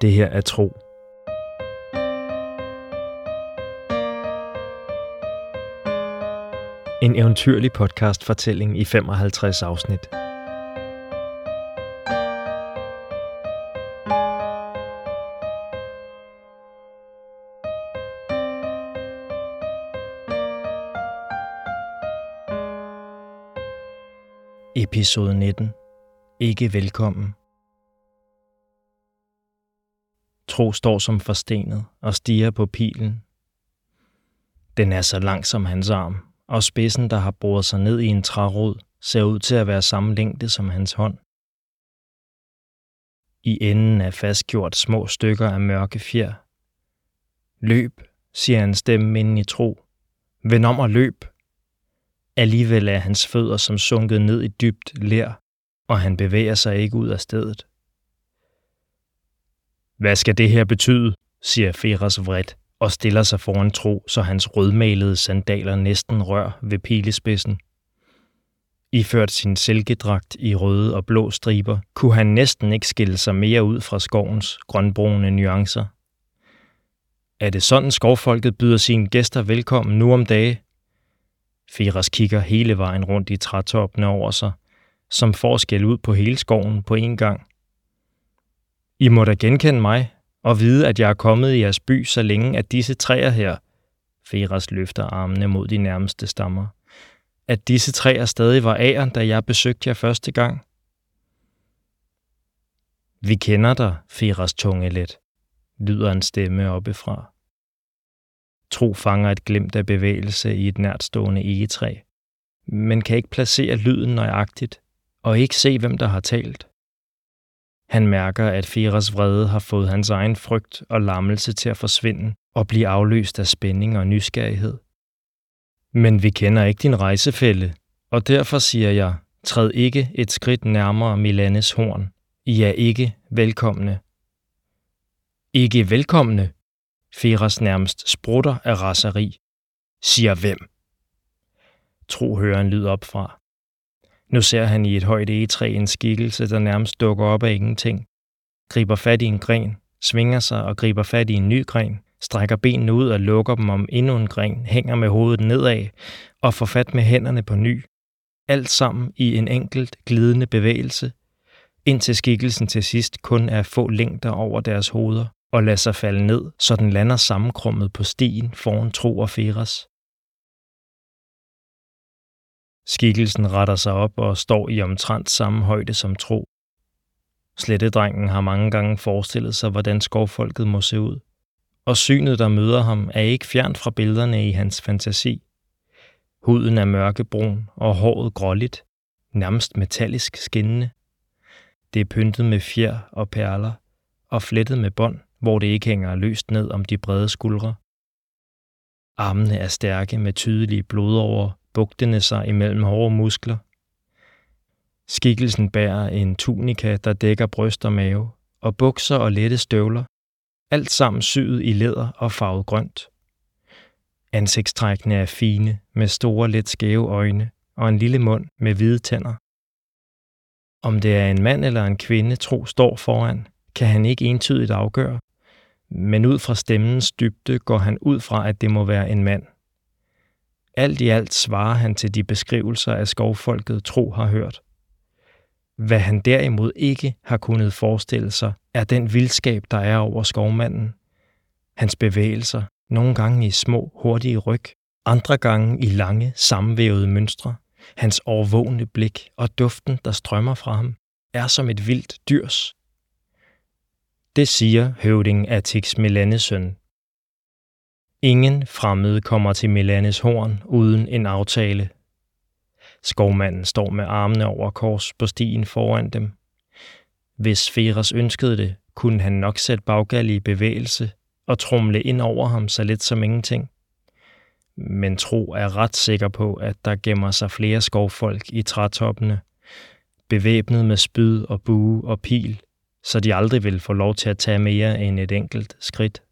Det her er tro. En eventyrlig podcast fortælling i 55 afsnit. Episode 19. Ikke velkommen. Tro står som forstenet og stiger på pilen. Den er så lang som hans arm, og spidsen, der har boret sig ned i en trærod, ser ud til at være samme længde som hans hånd. I enden er fastgjort små stykker af mørke fjer. Løb, siger en stemme inden i tro. Vend om og løb. Alligevel er hans fødder som sunket ned i dybt ler, og han bevæger sig ikke ud af stedet. Hvad skal det her betyde, siger Feras vredt og stiller sig foran tro, så hans rødmalede sandaler næsten rør ved pilespidsen. Iført sin silkedragt i røde og blå striber, kunne han næsten ikke skille sig mere ud fra skovens grønbrune nuancer. Er det sådan, skovfolket byder sine gæster velkommen nu om dage? Firas kigger hele vejen rundt i trætoppene over sig, som forskel ud på hele skoven på en gang. I må da genkende mig og vide, at jeg er kommet i jeres by, så længe at disse træer her, Feras løfter armene mod de nærmeste stammer, at disse træer stadig var æren, da jeg besøgte jer første gang. Vi kender dig, Feras tunge let, lyder en stemme oppefra. Tro fanger et glimt af bevægelse i et nærtstående egetræ, men kan ikke placere lyden nøjagtigt og ikke se, hvem der har talt. Han mærker, at Feras vrede har fået hans egen frygt og lammelse til at forsvinde og blive afløst af spænding og nysgerrighed. Men vi kender ikke din rejsefælde, og derfor siger jeg, træd ikke et skridt nærmere Milanes horn. I er ikke velkomne. Ikke velkomne? Feras nærmest sprutter af raseri. Siger hvem? Tro hører en lyd op fra. Nu ser han i et højt egetræ en skikkelse, der nærmest dukker op af ingenting. Griber fat i en gren, svinger sig og griber fat i en ny gren, strækker benene ud og lukker dem om endnu en gren, hænger med hovedet nedad og får fat med hænderne på ny. Alt sammen i en enkelt glidende bevægelse, indtil skikkelsen til sidst kun er få længder over deres hoveder og lader sig falde ned, så den lander sammenkrummet på stien foran Tro og Feras. Skikkelsen retter sig op og står i omtrent samme højde som Tro. Slettedrengen har mange gange forestillet sig, hvordan skovfolket må se ud. Og synet, der møder ham, er ikke fjernt fra billederne i hans fantasi. Huden er mørkebrun og håret gråligt, nærmest metallisk skinnende. Det er pyntet med fjer og perler og flettet med bånd, hvor det ikke hænger løst ned om de brede skuldre. Armene er stærke med tydelige blodover bugtende sig imellem hårde muskler. Skikkelsen bærer en tunika, der dækker bryst og mave, og bukser og lette støvler, alt sammen syet i læder og farvet grønt. Ansigtstrækkene er fine, med store, let skæve øjne og en lille mund med hvide tænder. Om det er en mand eller en kvinde, tro står foran, kan han ikke entydigt afgøre, men ud fra stemmens dybde går han ud fra, at det må være en mand – alt i alt svarer han til de beskrivelser af skovfolket tro har hørt. Hvad han derimod ikke har kunnet forestille sig, er den vildskab, der er over skovmanden. Hans bevægelser, nogle gange i små, hurtige ryg, andre gange i lange, sammenvævede mønstre. Hans overvågne blik og duften, der strømmer fra ham, er som et vildt dyrs. Det siger høvding Atix Melanesøn, Ingen fremmede kommer til Milanes horn uden en aftale. Skovmanden står med armene over kors på stien foran dem. Hvis Feras ønskede det, kunne han nok sætte Baggal i bevægelse og trumle ind over ham så lidt som ingenting. Men Tro er ret sikker på, at der gemmer sig flere skovfolk i trætoppene, bevæbnet med spyd og bue og pil, så de aldrig vil få lov til at tage mere end et enkelt skridt.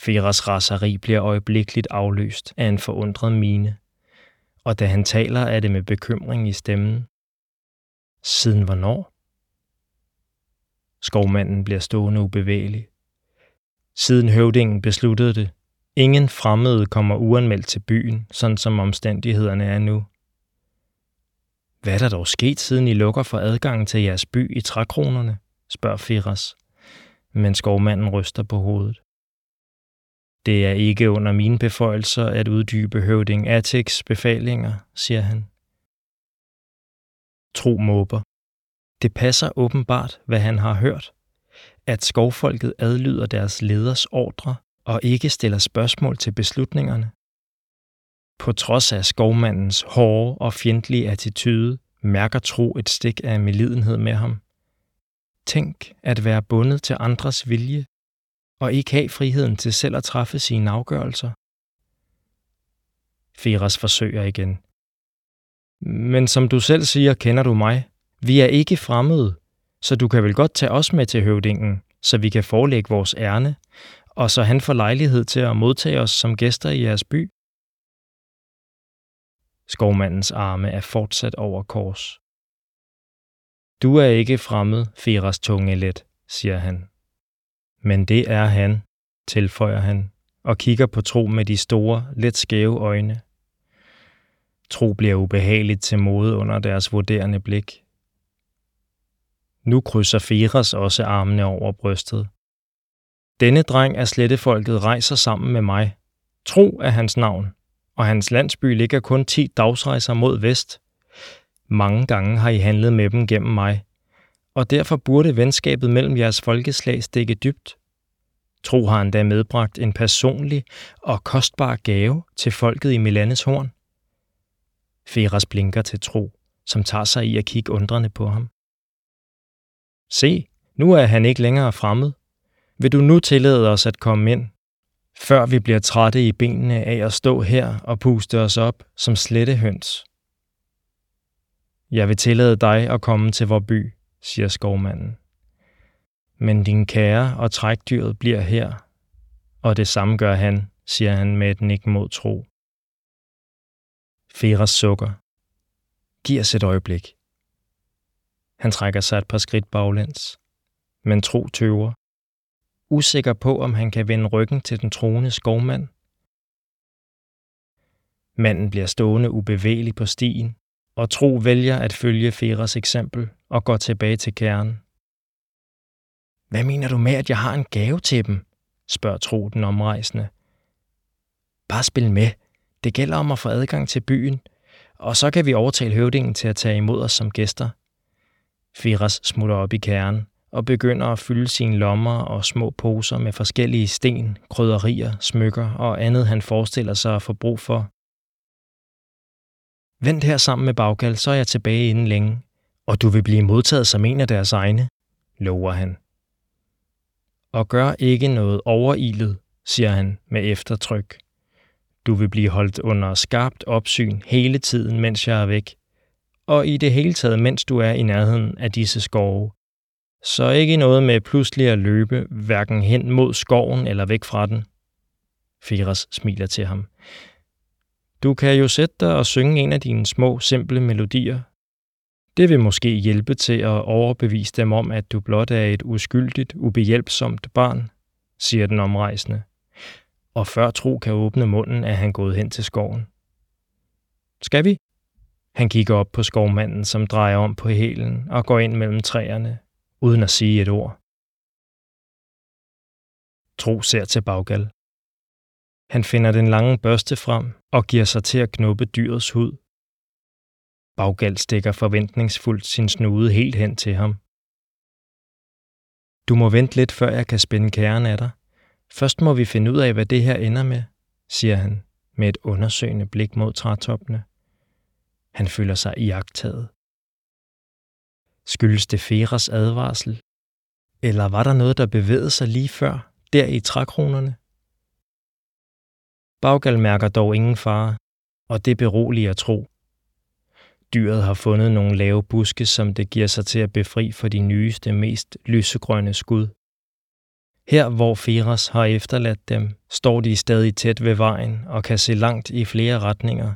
Feras raseri bliver øjeblikkeligt afløst af en forundret mine, og da han taler, er det med bekymring i stemmen. Siden hvornår? Skovmanden bliver stående ubevægelig. Siden høvdingen besluttede det, ingen fremmede kommer uanmeldt til byen, sådan som omstændighederne er nu. Hvad er der dog sket, siden I lukker for adgangen til jeres by i trækronerne? spørger Firas, men skovmanden ryster på hovedet. Det er ikke under mine beføjelser at uddybe høvding Atix befalinger, siger han. Tro måber. Det passer åbenbart, hvad han har hørt, at skovfolket adlyder deres leders ordre og ikke stiller spørgsmål til beslutningerne. På trods af skovmandens hårde og fjendtlige attitude, mærker Tro et stik af melidenhed med ham. Tænk at være bundet til andres vilje, og ikke have friheden til selv at træffe sine afgørelser. Firas forsøger igen. Men som du selv siger, kender du mig. Vi er ikke fremmede, så du kan vel godt tage os med til høvdingen, så vi kan forelægge vores ærne, og så han får lejlighed til at modtage os som gæster i jeres by. Skovmandens arme er fortsat over kors. Du er ikke fremmed, Feras tunge let, siger han. Men det er han, tilføjer han, og kigger på Tro med de store, let skæve øjne. Tro bliver ubehageligt til mode under deres vurderende blik. Nu krydser Firas også armene over brystet. Denne dreng af slettefolket rejser sammen med mig. Tro er hans navn, og hans landsby ligger kun 10 dagsrejser mod vest. Mange gange har I handlet med dem gennem mig, og derfor burde venskabet mellem jeres folkeslag stikke dybt. Tro har endda medbragt en personlig og kostbar gave til folket i Milanes horn. Feras blinker til Tro, som tager sig i at kigge undrende på ham. Se, nu er han ikke længere fremmed. Vil du nu tillade os at komme ind, før vi bliver trætte i benene af at stå her og puste os op som høns? Jeg vil tillade dig at komme til vor by, siger skovmanden. Men din kære og trækdyret bliver her, og det samme gør han, siger han med et nik mod tro. Feras sukker. Giv os et øjeblik. Han trækker sig et par skridt baglæns, men tro tøver. Usikker på, om han kan vende ryggen til den troende skovmand. Manden bliver stående ubevægelig på stien, og Tro vælger at følge Feras eksempel og går tilbage til kernen. Hvad mener du med, at jeg har en gave til dem? spørger Tro den omrejsende. Bare spil med. Det gælder om at få adgang til byen, og så kan vi overtale høvdingen til at tage imod os som gæster. Firas smutter op i kernen og begynder at fylde sine lommer og små poser med forskellige sten, krydderier, smykker og andet, han forestiller sig at få brug for. Vent her sammen med Baggal, så er jeg tilbage inden længe, og du vil blive modtaget som en af deres egne, lover han. Og gør ikke noget overilet, siger han med eftertryk. Du vil blive holdt under skarpt opsyn hele tiden, mens jeg er væk, og i det hele taget, mens du er i nærheden af disse skove. Så ikke noget med pludselig at løbe, hverken hen mod skoven eller væk fra den. Firas smiler til ham. Du kan jo sætte dig og synge en af dine små, simple melodier. Det vil måske hjælpe til at overbevise dem om, at du blot er et uskyldigt, ubehjælpsomt barn, siger den omrejsende. Og før Tro kan åbne munden, er han gået hen til skoven. Skal vi? Han kigger op på skovmanden, som drejer om på hælen og går ind mellem træerne, uden at sige et ord. Tro ser til Baggal. Han finder den lange børste frem og giver sig til at knuppe dyrets hud. Baggal stikker forventningsfuldt sin snude helt hen til ham. Du må vente lidt, før jeg kan spænde kæren af dig. Først må vi finde ud af, hvad det her ender med, siger han med et undersøgende blik mod trætoppene. Han føler sig iagtaget. Skyldes det Feras advarsel? Eller var der noget, der bevægede sig lige før, der i trækronerne? Baggal mærker dog ingen fare, og det beroliger tro. Dyret har fundet nogle lave buske, som det giver sig til at befri for de nyeste, mest lysegrønne skud. Her, hvor Feras har efterladt dem, står de stadig tæt ved vejen og kan se langt i flere retninger.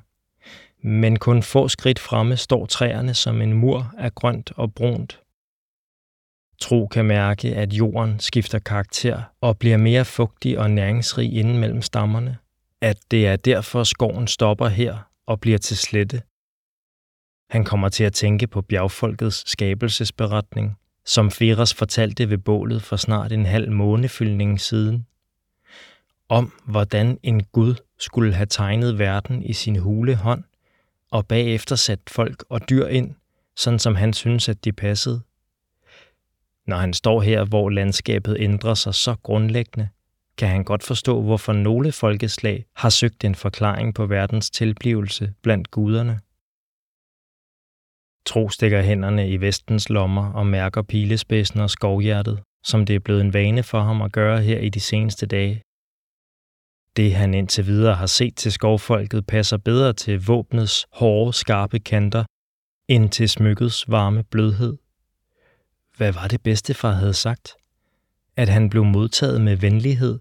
Men kun få skridt fremme står træerne som en mur af grønt og brunt. Tro kan mærke, at jorden skifter karakter og bliver mere fugtig og næringsrig inden mellem stammerne. At det er derfor skoven stopper her og bliver til slette. Han kommer til at tænke på bjergfolkets skabelsesberetning, som Feras fortalte ved bålet for snart en halv månefyldning siden. Om hvordan en Gud skulle have tegnet verden i sin hule hånd, og bagefter sat folk og dyr ind, sådan som han synes, at de passede. Når han står her, hvor landskabet ændrer sig så grundlæggende, kan han godt forstå, hvorfor nogle folkeslag har søgt en forklaring på verdens tilblivelse blandt guderne. Tro stikker hænderne i vestens lommer og mærker pilespidsen og skovhjertet, som det er blevet en vane for ham at gøre her i de seneste dage. Det han indtil videre har set til skovfolket passer bedre til våbnets hårde, skarpe kanter, end til smykkets varme blødhed. Hvad var det bedstefar havde sagt? At han blev modtaget med venlighed,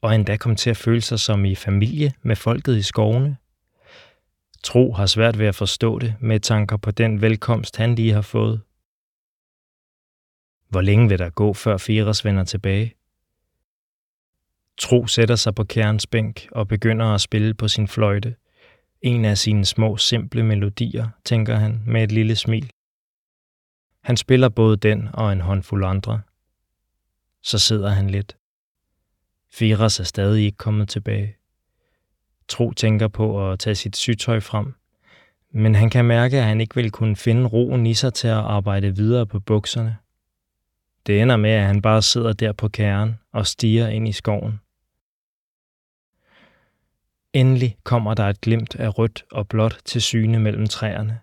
og endda kom til at føle sig som i familie med folket i skovene. Tro har svært ved at forstå det med tanker på den velkomst, han lige har fået. Hvor længe vil der gå, før Firas vender tilbage? Tro sætter sig på kærens bænk og begynder at spille på sin fløjte. En af sine små, simple melodier, tænker han med et lille smil. Han spiller både den og en håndfuld andre. Så sidder han lidt. Firas er stadig ikke kommet tilbage. Tro tænker på at tage sit sygtøj frem, men han kan mærke, at han ikke vil kunne finde roen i sig til at arbejde videre på bukserne. Det ender med, at han bare sidder der på kæren og stiger ind i skoven. Endelig kommer der et glimt af rødt og blåt til syne mellem træerne.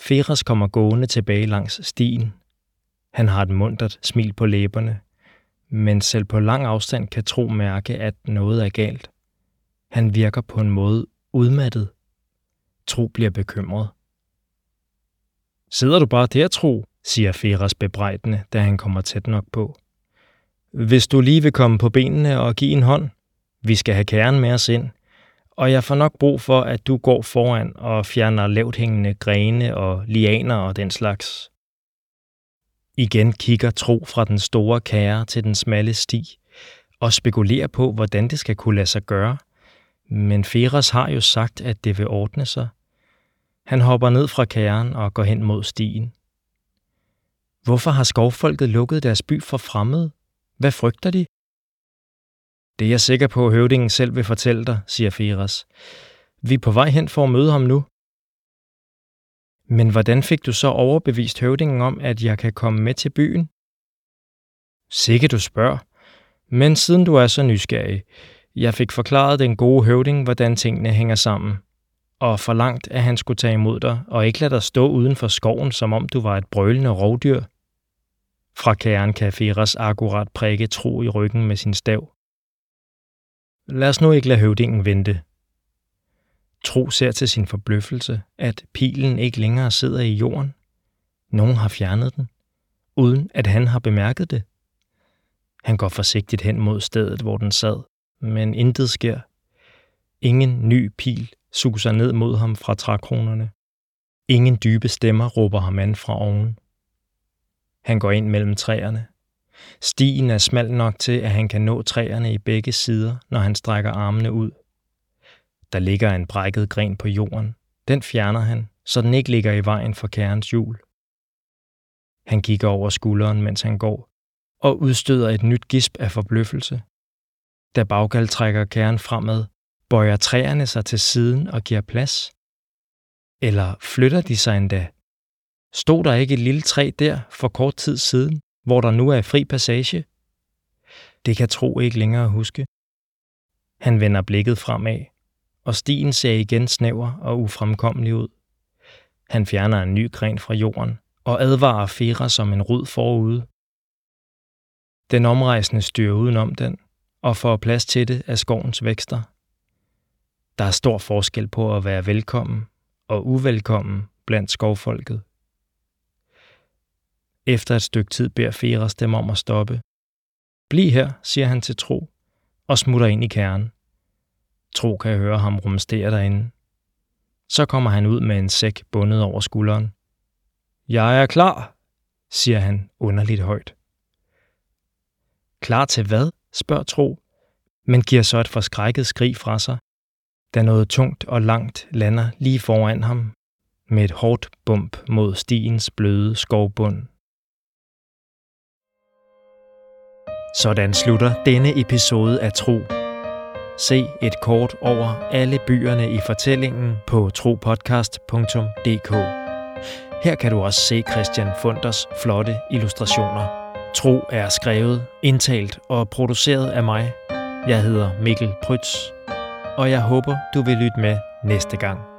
Feras kommer gående tilbage langs stien. Han har et muntert smil på læberne, men selv på lang afstand kan Tro mærke, at noget er galt. Han virker på en måde udmattet. Tro bliver bekymret. Sidder du bare der, Tro, siger Feras bebrejdende, da han kommer tæt nok på. Hvis du lige vil komme på benene og give en hånd. Vi skal have kæren med os ind. Og jeg får nok brug for, at du går foran og fjerner lavt hængende grene og lianer og den slags. Igen kigger Tro fra den store kære til den smalle sti og spekulerer på, hvordan det skal kunne lade sig gøre. Men Feras har jo sagt, at det vil ordne sig. Han hopper ned fra kæren og går hen mod stien. Hvorfor har skovfolket lukket deres by for fremmede? Hvad frygter de? Det er jeg sikker på, at høvdingen selv vil fortælle dig, siger Feras. Vi er på vej hen for at møde ham nu. Men hvordan fik du så overbevist høvdingen om, at jeg kan komme med til byen? Sikke du spørger. Men siden du er så nysgerrig, jeg fik forklaret den gode høvding, hvordan tingene hænger sammen, og forlangt, at han skulle tage imod dig og ikke lade dig stå uden for skoven, som om du var et brølende rovdyr. Fra kæren kan Feras akkurat prikke tro i ryggen med sin stav. Lad os nu ikke lade høvdingen vente. Tro ser til sin forbløffelse, at pilen ikke længere sidder i jorden. Nogen har fjernet den, uden at han har bemærket det. Han går forsigtigt hen mod stedet, hvor den sad, men intet sker. Ingen ny pil suser ned mod ham fra trækronerne. Ingen dybe stemmer råber ham an fra oven. Han går ind mellem træerne. Stien er smal nok til, at han kan nå træerne i begge sider, når han strækker armene ud. Der ligger en brækket gren på jorden. Den fjerner han, så den ikke ligger i vejen for kærens hjul. Han kigger over skulderen, mens han går, og udstøder et nyt gisp af forbløffelse. Da Baggal trækker kæren fremad, bøjer træerne sig til siden og giver plads. Eller flytter de sig endda? Stod der ikke et lille træ der for kort tid siden, hvor der nu er fri passage? Det kan Tro ikke længere huske. Han vender blikket fremad, og stien ser igen snæver og ufremkommelig ud. Han fjerner en ny gren fra jorden og advarer Fera som en rod forude. Den omrejsende styrer udenom den og får plads til det af skovens vækster. Der er stor forskel på at være velkommen og uvelkommen blandt skovfolket. Efter et stykke tid beder Feras dem om at stoppe. Bliv her, siger han til Tro, og smutter ind i kernen. Tro kan høre ham rumstere derinde. Så kommer han ud med en sæk bundet over skulderen. Jeg er klar, siger han underligt højt. Klar til hvad? spørger Tro, men giver så et forskrækket skrig fra sig, da noget tungt og langt lander lige foran ham med et hårdt bump mod stiens bløde skovbund. Sådan slutter denne episode af Tro. Se et kort over alle byerne i fortællingen på tropodcast.dk. Her kan du også se Christian Funders flotte illustrationer. Tro er skrevet, indtalt og produceret af mig. Jeg hedder Mikkel Prytz, og jeg håber, du vil lytte med næste gang.